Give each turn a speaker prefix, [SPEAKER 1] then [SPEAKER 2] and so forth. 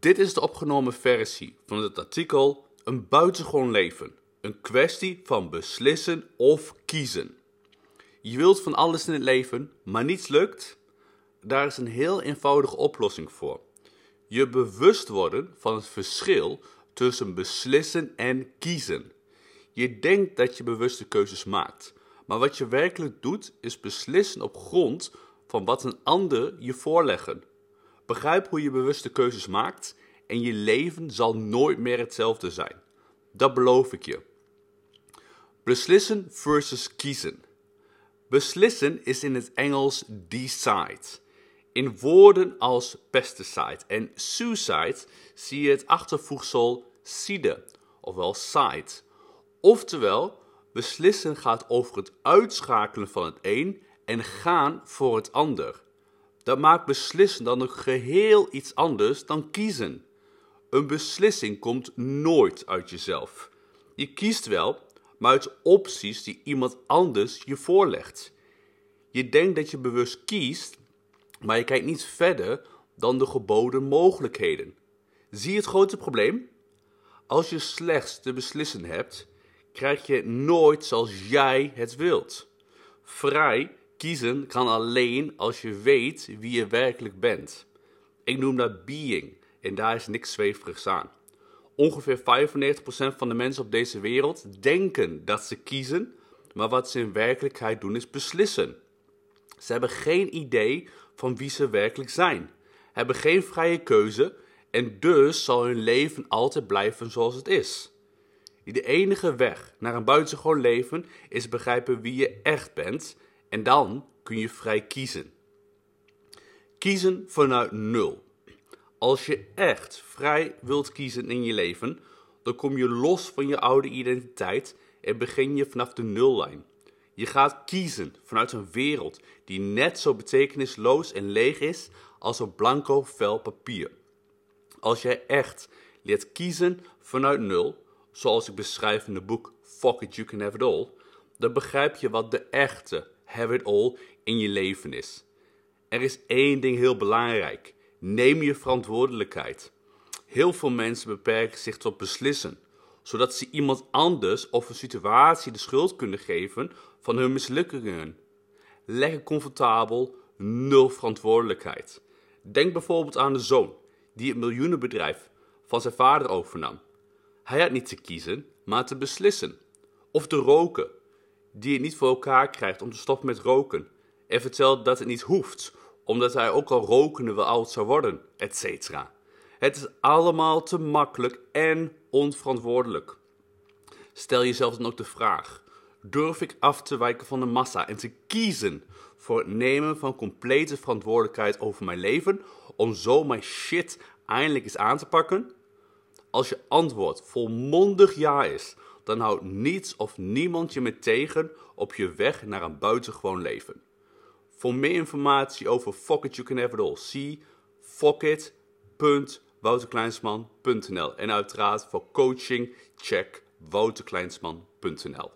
[SPEAKER 1] Dit is de opgenomen versie van het artikel Een buitengewoon leven. Een kwestie van beslissen of kiezen. Je wilt van alles in het leven, maar niets lukt? Daar is een heel eenvoudige oplossing voor. Je bewust worden van het verschil tussen beslissen en kiezen. Je denkt dat je bewuste keuzes maakt, maar wat je werkelijk doet is beslissen op grond van wat een ander je voorleggen. Begrijp hoe je bewuste keuzes maakt en je leven zal nooit meer hetzelfde zijn. Dat beloof ik je. Beslissen versus kiezen. Beslissen is in het Engels decide. In woorden als pesticide en suicide zie je het achtervoegsel side, ofwel side. Oftewel, beslissen gaat over het uitschakelen van het een en gaan voor het ander. Dat maakt beslissen dan nog geheel iets anders dan kiezen. Een beslissing komt nooit uit jezelf. Je kiest wel, maar uit opties die iemand anders je voorlegt. Je denkt dat je bewust kiest, maar je kijkt niet verder dan de geboden mogelijkheden. Zie je het grote probleem? Als je slechts te beslissen hebt, krijg je nooit zoals jij het wilt. Vrij kiezen kan alleen als je weet wie je werkelijk bent. Ik noem dat being en daar is niks zweverigs aan. Ongeveer 95% van de mensen op deze wereld denken dat ze kiezen, maar wat ze in werkelijkheid doen is beslissen. Ze hebben geen idee van wie ze werkelijk zijn, hebben geen vrije keuze en dus zal hun leven altijd blijven zoals het is. De enige weg naar een buitengewoon leven is begrijpen wie je echt bent en dan kun je vrij kiezen. Kiezen vanuit nul. Als je echt vrij wilt kiezen in je leven, dan kom je los van je oude identiteit en begin je vanaf de nullijn. Je gaat kiezen vanuit een wereld die net zo betekenisloos en leeg is als een blanco vel papier. Als jij echt leert kiezen vanuit nul, zoals ik beschrijf in het boek Fuck It You Can Have It All, dan begrijp je wat de echte have it all in je leven is. Er is één ding heel belangrijk. Neem je verantwoordelijkheid. Heel veel mensen beperken zich tot beslissen, zodat ze iemand anders of een situatie de schuld kunnen geven van hun mislukkingen. Lekker comfortabel, nul verantwoordelijkheid. Denk bijvoorbeeld aan de zoon die het miljoenenbedrijf van zijn vader overnam. Hij had niet te kiezen, maar te beslissen. Of de roken, die het niet voor elkaar krijgt om te stoppen met roken en vertelt dat het niet hoeft, omdat hij ook al rokende wel oud zou worden, etc. Het is allemaal te makkelijk en onverantwoordelijk. Stel jezelf dan ook de vraag: durf ik af te wijken van de massa en te kiezen voor het nemen van complete verantwoordelijkheid over mijn leven om zo mijn shit eindelijk eens aan te pakken? Als je antwoord volmondig ja is, dan houdt niets of niemand je meer tegen op je weg naar een buitengewoon leven. Voor meer informatie over Fuck It You Can Have It zie fuckit.wouterkleinsman.nl en uiteraard voor coaching check wouterkleinsman.nl